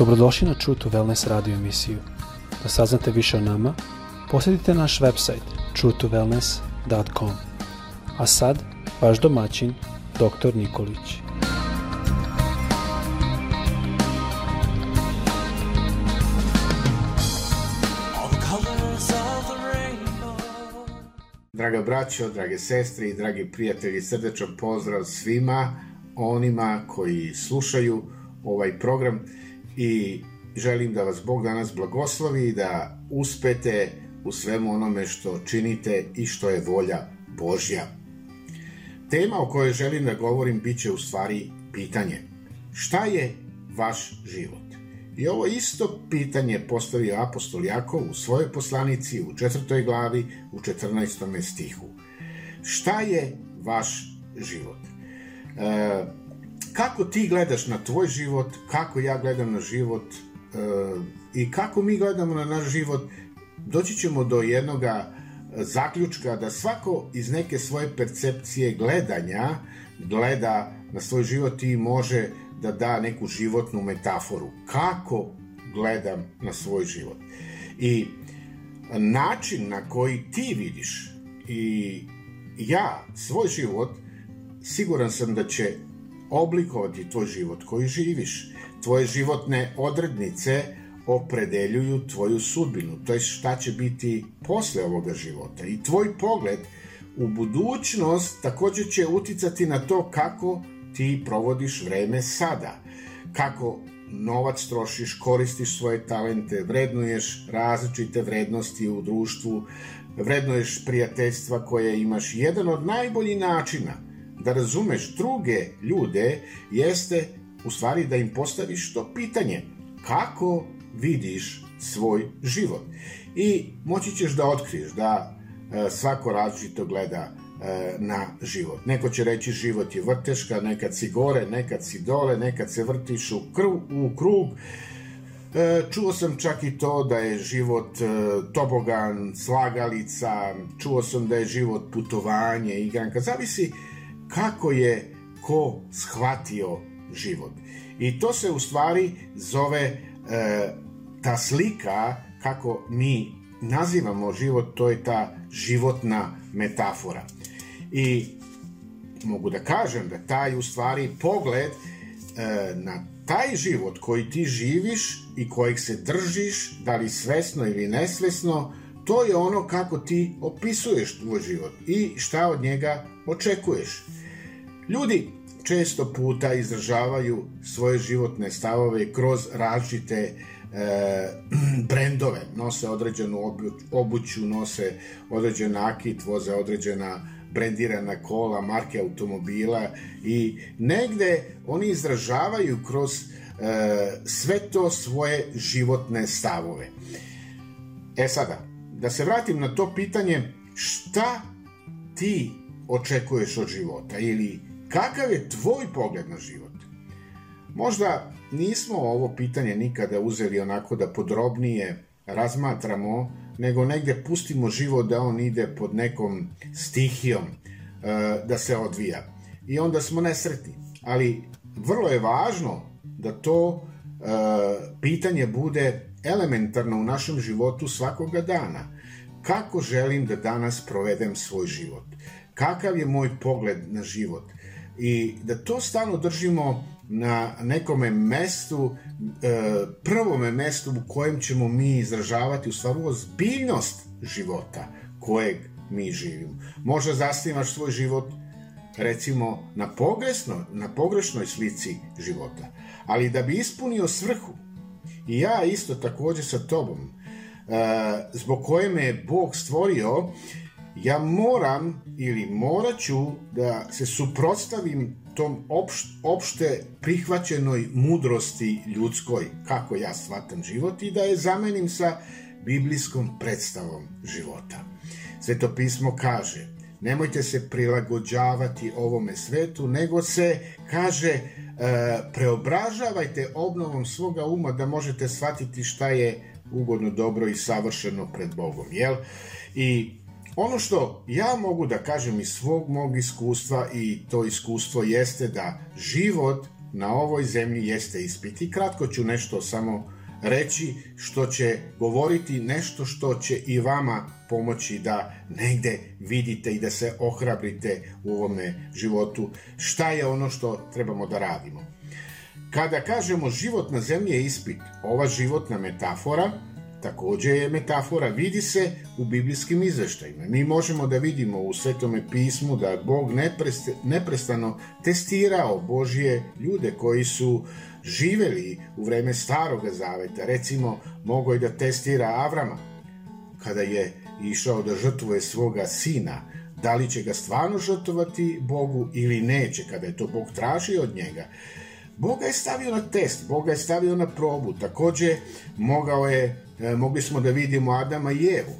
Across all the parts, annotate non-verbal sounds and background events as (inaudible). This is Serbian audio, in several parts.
Dobrodošli na True to Wellness radio emisiju. Da saznate više o nama, posjetite naš website truetowellness.com. A sad, vaš domaćin, dr. Nikolić. Draga braćo, drage sestre i dragi prijatelji, srdečan pozdrav svima onima koji slušaju ovaj program i želim da vas Bog danas blagoslovi i da uspete u svemu onome što činite i što je volja Božja. Tema o kojoj želim da govorim biće u stvari pitanje. Šta je vaš život? I ovo isto pitanje postavio apostol Jakov u svojoj poslanici u četvrtoj glavi u 14. stihu. Šta je vaš život? E, kako ti gledaš na tvoj život, kako ja gledam na život uh, i kako mi gledamo na naš život, doći ćemo do jednoga zaključka da svako iz neke svoje percepcije gledanja gleda na svoj život i može da da neku životnu metaforu. Kako gledam na svoj život? I način na koji ti vidiš i ja svoj život siguran sam da će oblikovati tvoj život koji živiš. Tvoje životne odrednice opredeljuju tvoju sudbinu, to je šta će biti posle ovoga života. I tvoj pogled u budućnost takođe će uticati na to kako ti provodiš vreme sada, kako novac trošiš, koristiš svoje talente, vrednuješ različite vrednosti u društvu, vrednuješ prijateljstva koje imaš. Jedan od najboljih načina – da razumeš druge ljude jeste u stvari da im postaviš to pitanje kako vidiš svoj život i moći ćeš da otkriješ da e, svako različito gleda e, na život. Neko će reći život je vrteška, nekad si gore, nekad si dole, nekad se vrtiš u, krv, u krug. E, čuo sam čak i to da je život tobogan, slagalica, čuo sam da je život putovanje, igranka, zavisi uh, kako je ko shvatio život. I to se u stvari zove e, ta slika kako mi nazivamo život, to je ta životna metafora. I mogu da kažem da taj u stvari pogled e, na taj život koji ti živiš i kojeg se držiš, da li svesno ili nesvesno, to je ono kako ti opisuješ tvoj život i šta od njega očekuješ. Ljudi često puta izražavaju svoje životne stavove kroz različite e, (clears throat) brendove, nose određenu obuću, nose određen nakit, voze određena brendirana kola, marke automobila i negde oni izražavaju kroz e, sve to svoje životne stavove. E sada, da se vratim na to pitanje šta ti očekuješ od života ili Kakav je tvoj pogled na život? Možda nismo ovo pitanje nikada uzeli onako da podrobnije razmatramo, nego negde pustimo život da on ide pod nekom stihijom e, da se odvija. I onda smo nesretni. Ali vrlo je važno da to e, pitanje bude elementarno u našem životu svakoga dana. Kako želim da danas provedem svoj život? Kakav je moj pogled na život? i da to stalno držimo na nekome mestu, e, prvome mestu u kojem ćemo mi izražavati u stvaru ozbiljnost života kojeg mi živimo. Možda zasnivaš svoj život recimo na pogresno, na pogrešnoj slici života, ali da bi ispunio svrhu, i ja isto takođe sa tobom, e, zbog koje me je Bog stvorio, ja moram ili moraću da se suprotstavim tom opš, opšte prihvaćenoj mudrosti ljudskoj, kako ja shvatam život, i da je zamenim sa biblijskom predstavom života. Sveto pismo kaže, nemojte se prilagođavati ovome svetu, nego se, kaže, e, preobražavajte obnovom svoga uma da možete shvatiti šta je ugodno, dobro i savršeno pred Bogom, jel? I Ono što ja mogu da kažem iz svog mog iskustva i to iskustvo jeste da život na ovoj zemlji jeste ispit i kratko ću nešto samo reći što će govoriti nešto što će i vama pomoći da negde vidite i da se ohrabrite u ovome životu šta je ono što trebamo da radimo. Kada kažemo život na zemlji je ispit, ova životna metafora Takođe je metafora, vidi se u biblijskim izveštajima. Mi možemo da vidimo u Svetome pismu da Bog neprestano testirao Božje ljude koji su živeli u vreme starog Zaveta. Recimo, mogo je da testira Avrama kada je išao da žrtvuje svoga sina. Da li će ga stvarno žrtvovati Bogu ili neće, kada je to Bog tražio od njega. Boga je stavio na test, Boga je stavio na probu. Takođe, mogao je, e, mogli smo da vidimo Adama i Evu,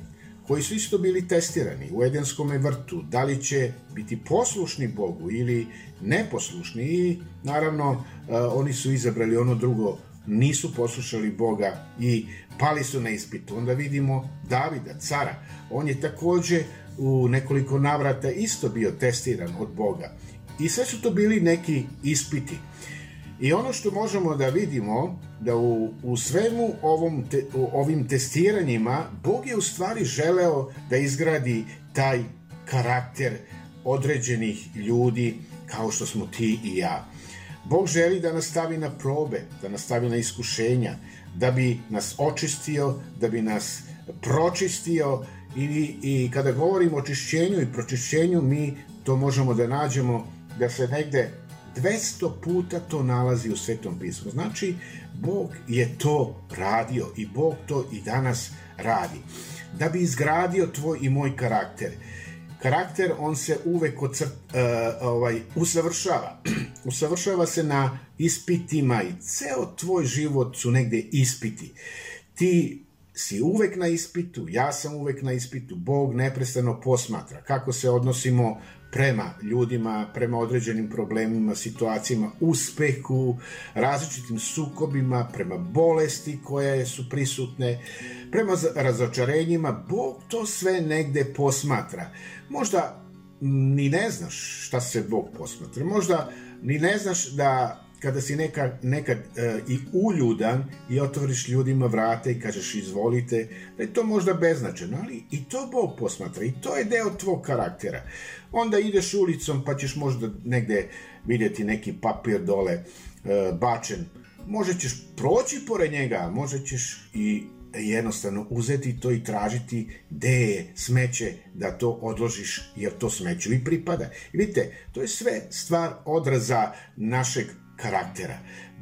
koji su isto bili testirani u Edenskom vrtu, da li će biti poslušni Bogu ili neposlušni i naravno e, oni su izabrali ono drugo, nisu poslušali Boga i pali su na ispitu. Onda vidimo Davida, cara, on je takođe u nekoliko navrata isto bio testiran od Boga. I sve su to bili neki ispiti. I ono što možemo da vidimo da u, u svemu ovom te, u ovim testiranjima Bog je u stvari želeo da izgradi taj karakter određenih ljudi kao što smo ti i ja. Bog želi da nas stavi na probe, da nas stavi na iskušenja, da bi nas očistio, da bi nas pročistio i, i kada govorimo o čišćenju i pročišćenju mi to možemo da nađemo da se negde 200 puta to nalazi u Svetom pismu. Znači, Bog je to radio i Bog to i danas radi. Da bi izgradio tvoj i moj karakter. Karakter, on se uvek ocr, uh, e, ovaj, usavršava. (clears throat) usavršava se na ispitima i ceo tvoj život su negde ispiti. Ti si uvek na ispitu, ja sam uvek na ispitu, Bog neprestano posmatra kako se odnosimo prema ljudima, prema određenim problemima, situacijama, uspehu, različitim sukobima, prema bolesti koje su prisutne, prema razočarenjima, Bog to sve negde posmatra. Možda ni ne znaš šta se Bog posmatra, možda ni ne znaš da kada si neka, nekad e, i uljudan i otvoriš ljudima vrate i kažeš izvolite, da je to možda beznačeno, ali i to Bog posmatra i to je deo tvog karaktera. Onda ideš ulicom pa ćeš možda negde vidjeti neki papir dole e, bačen, možda ćeš proći pored njega, možda ćeš i jednostavno uzeti to i tražiti gde je smeće da to odložiš jer to smeću i pripada. vidite, to je sve stvar odraza našeg karaktera.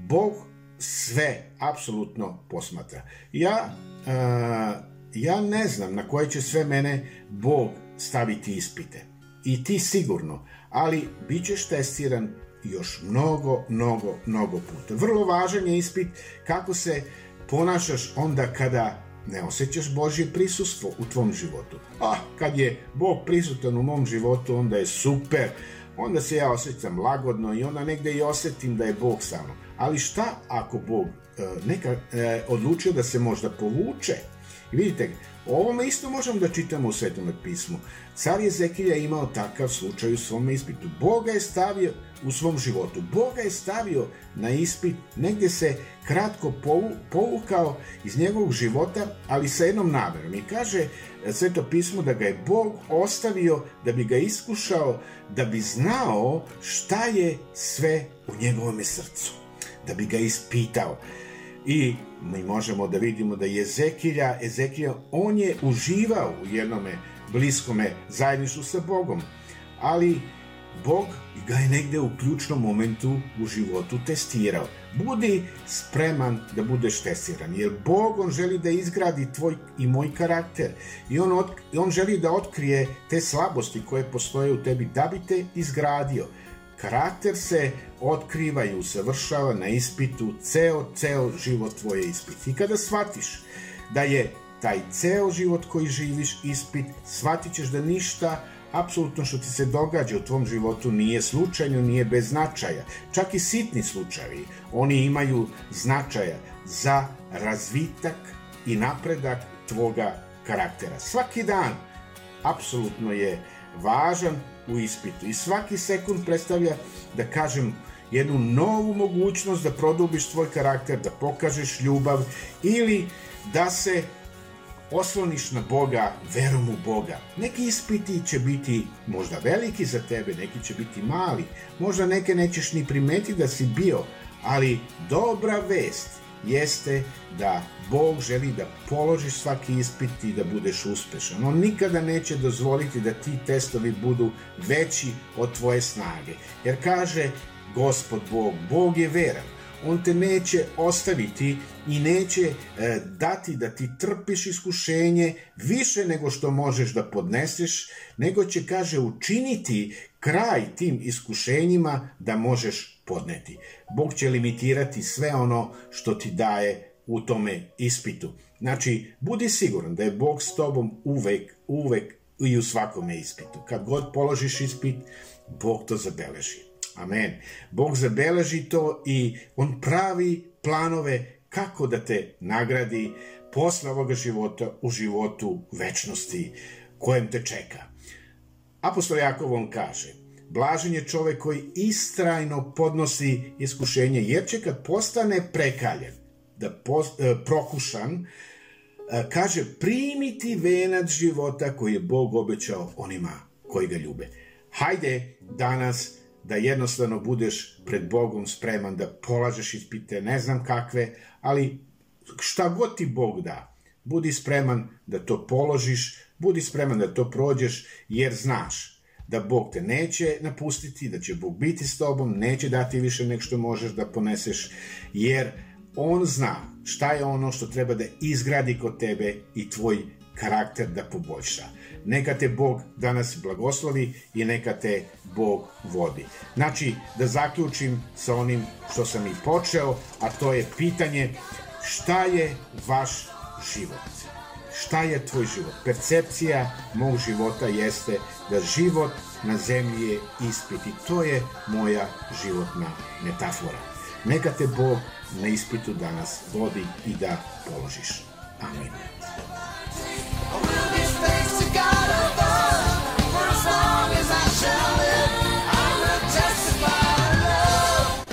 Bog sve apsolutno posmatra. Ja, a, e, ja ne znam na koje će sve mene Bog staviti ispite. I ti sigurno, ali bit ćeš testiran još mnogo, mnogo, mnogo puta. Vrlo važan je ispit kako se ponašaš onda kada ne osjećaš Božje prisustvo u tvom životu. Ah, kad je Bog prisutan u mom životu, onda je super, onda se ja osjećam lagodno i onda negde i osetim da je Bog sa mnom. Ali šta ako Bog e, neka, e, odlučio da se možda povuče? I vidite, o ovome isto možemo da čitamo u Svetom pismu. Car Jezekilja je imao takav slučaj u svom ispitu. Boga je stavio, u svom životu. Boga je stavio na ispit, negde se kratko povukao iz njegovog života, ali sa jednom namerom. I kaže e, Sveto pismo da ga je Bog ostavio da bi ga iskušao, da bi znao šta je sve u njegovom srcu, da bi ga ispitao. I mi možemo da vidimo da je Ezekilja, Ezekilja, on je uživao u jednome bliskome zajedništvu sa Bogom, ali Bog ga je negde u ključnom momentu u životu testirao. Budi spreman da budeš testiran, jer Bog on želi da izgradi tvoj i moj karakter i on, on želi da otkrije te slabosti koje postoje u tebi da bi te izgradio. Karakter se otkriva i usavršava na ispitu, ceo, ceo život tvoje ispit. I kada shvatiš da je taj ceo život koji živiš ispit, shvatit ćeš da ništa apsolutno što ti se događa u tvom životu nije slučajno, nije bez značaja. Čak i sitni slučajevi, oni imaju značaja za razvitak i napredak tvoga karaktera. Svaki dan apsolutno je važan u ispitu i svaki sekund predstavlja, da kažem, jednu novu mogućnost da produbiš svoj karakter, da pokažeš ljubav ili da se osloniš na Boga, verom u Boga. Neki ispiti će biti možda veliki za tebe, neki će biti mali, možda neke nećeš ni primetiti da si bio, ali dobra vest jeste da Bog želi da položiš svaki ispit i da budeš uspešan. On nikada neće dozvoliti da ti testovi budu veći od tvoje snage. Jer kaže, gospod Bog, Bog je veran on te neće ostaviti i neće e, dati da ti trpiš iskušenje više nego što možeš da podneseš, nego će, kaže, učiniti kraj tim iskušenjima da možeš podneti. Bog će limitirati sve ono što ti daje u tome ispitu. Znači, budi siguran da je Bog s tobom uvek, uvek i u svakome ispitu. Kad god položiš ispit, Bog to zabeleži. Amen. Bog zabeleži to i on pravi planove kako da te nagradi posle ovoga života u životu večnosti kojem te čeka. Apostol Jakov on kaže, blažen je čovek koji istrajno podnosi iskušenje, jer će kad postane prekaljen, da post, e, prokušan, e, kaže, primiti venac života koji je Bog obećao onima koji ga ljube. Hajde danas da jednostavno budeš pred Bogom spreman, da polažeš ispite, ne znam kakve, ali šta god ti Bog da, budi spreman da to položiš, budi spreman da to prođeš, jer znaš da Bog te neće napustiti, da će Bog biti s tobom, neće dati više nek što možeš da poneseš, jer On zna šta je ono što treba da izgradi kod tebe i tvoj karakter da poboljša. Neka te Bog danas blagoslovi i neka te Bog vodi. Znači, da zaključim sa onim što sam i počeo, a to je pitanje šta je vaš život? Šta je tvoj život? Percepcija mog života jeste da život na zemlji je ispit i to je moja životna metafora. Neka te Bog na ispitu danas vodi i da položiš. Amen.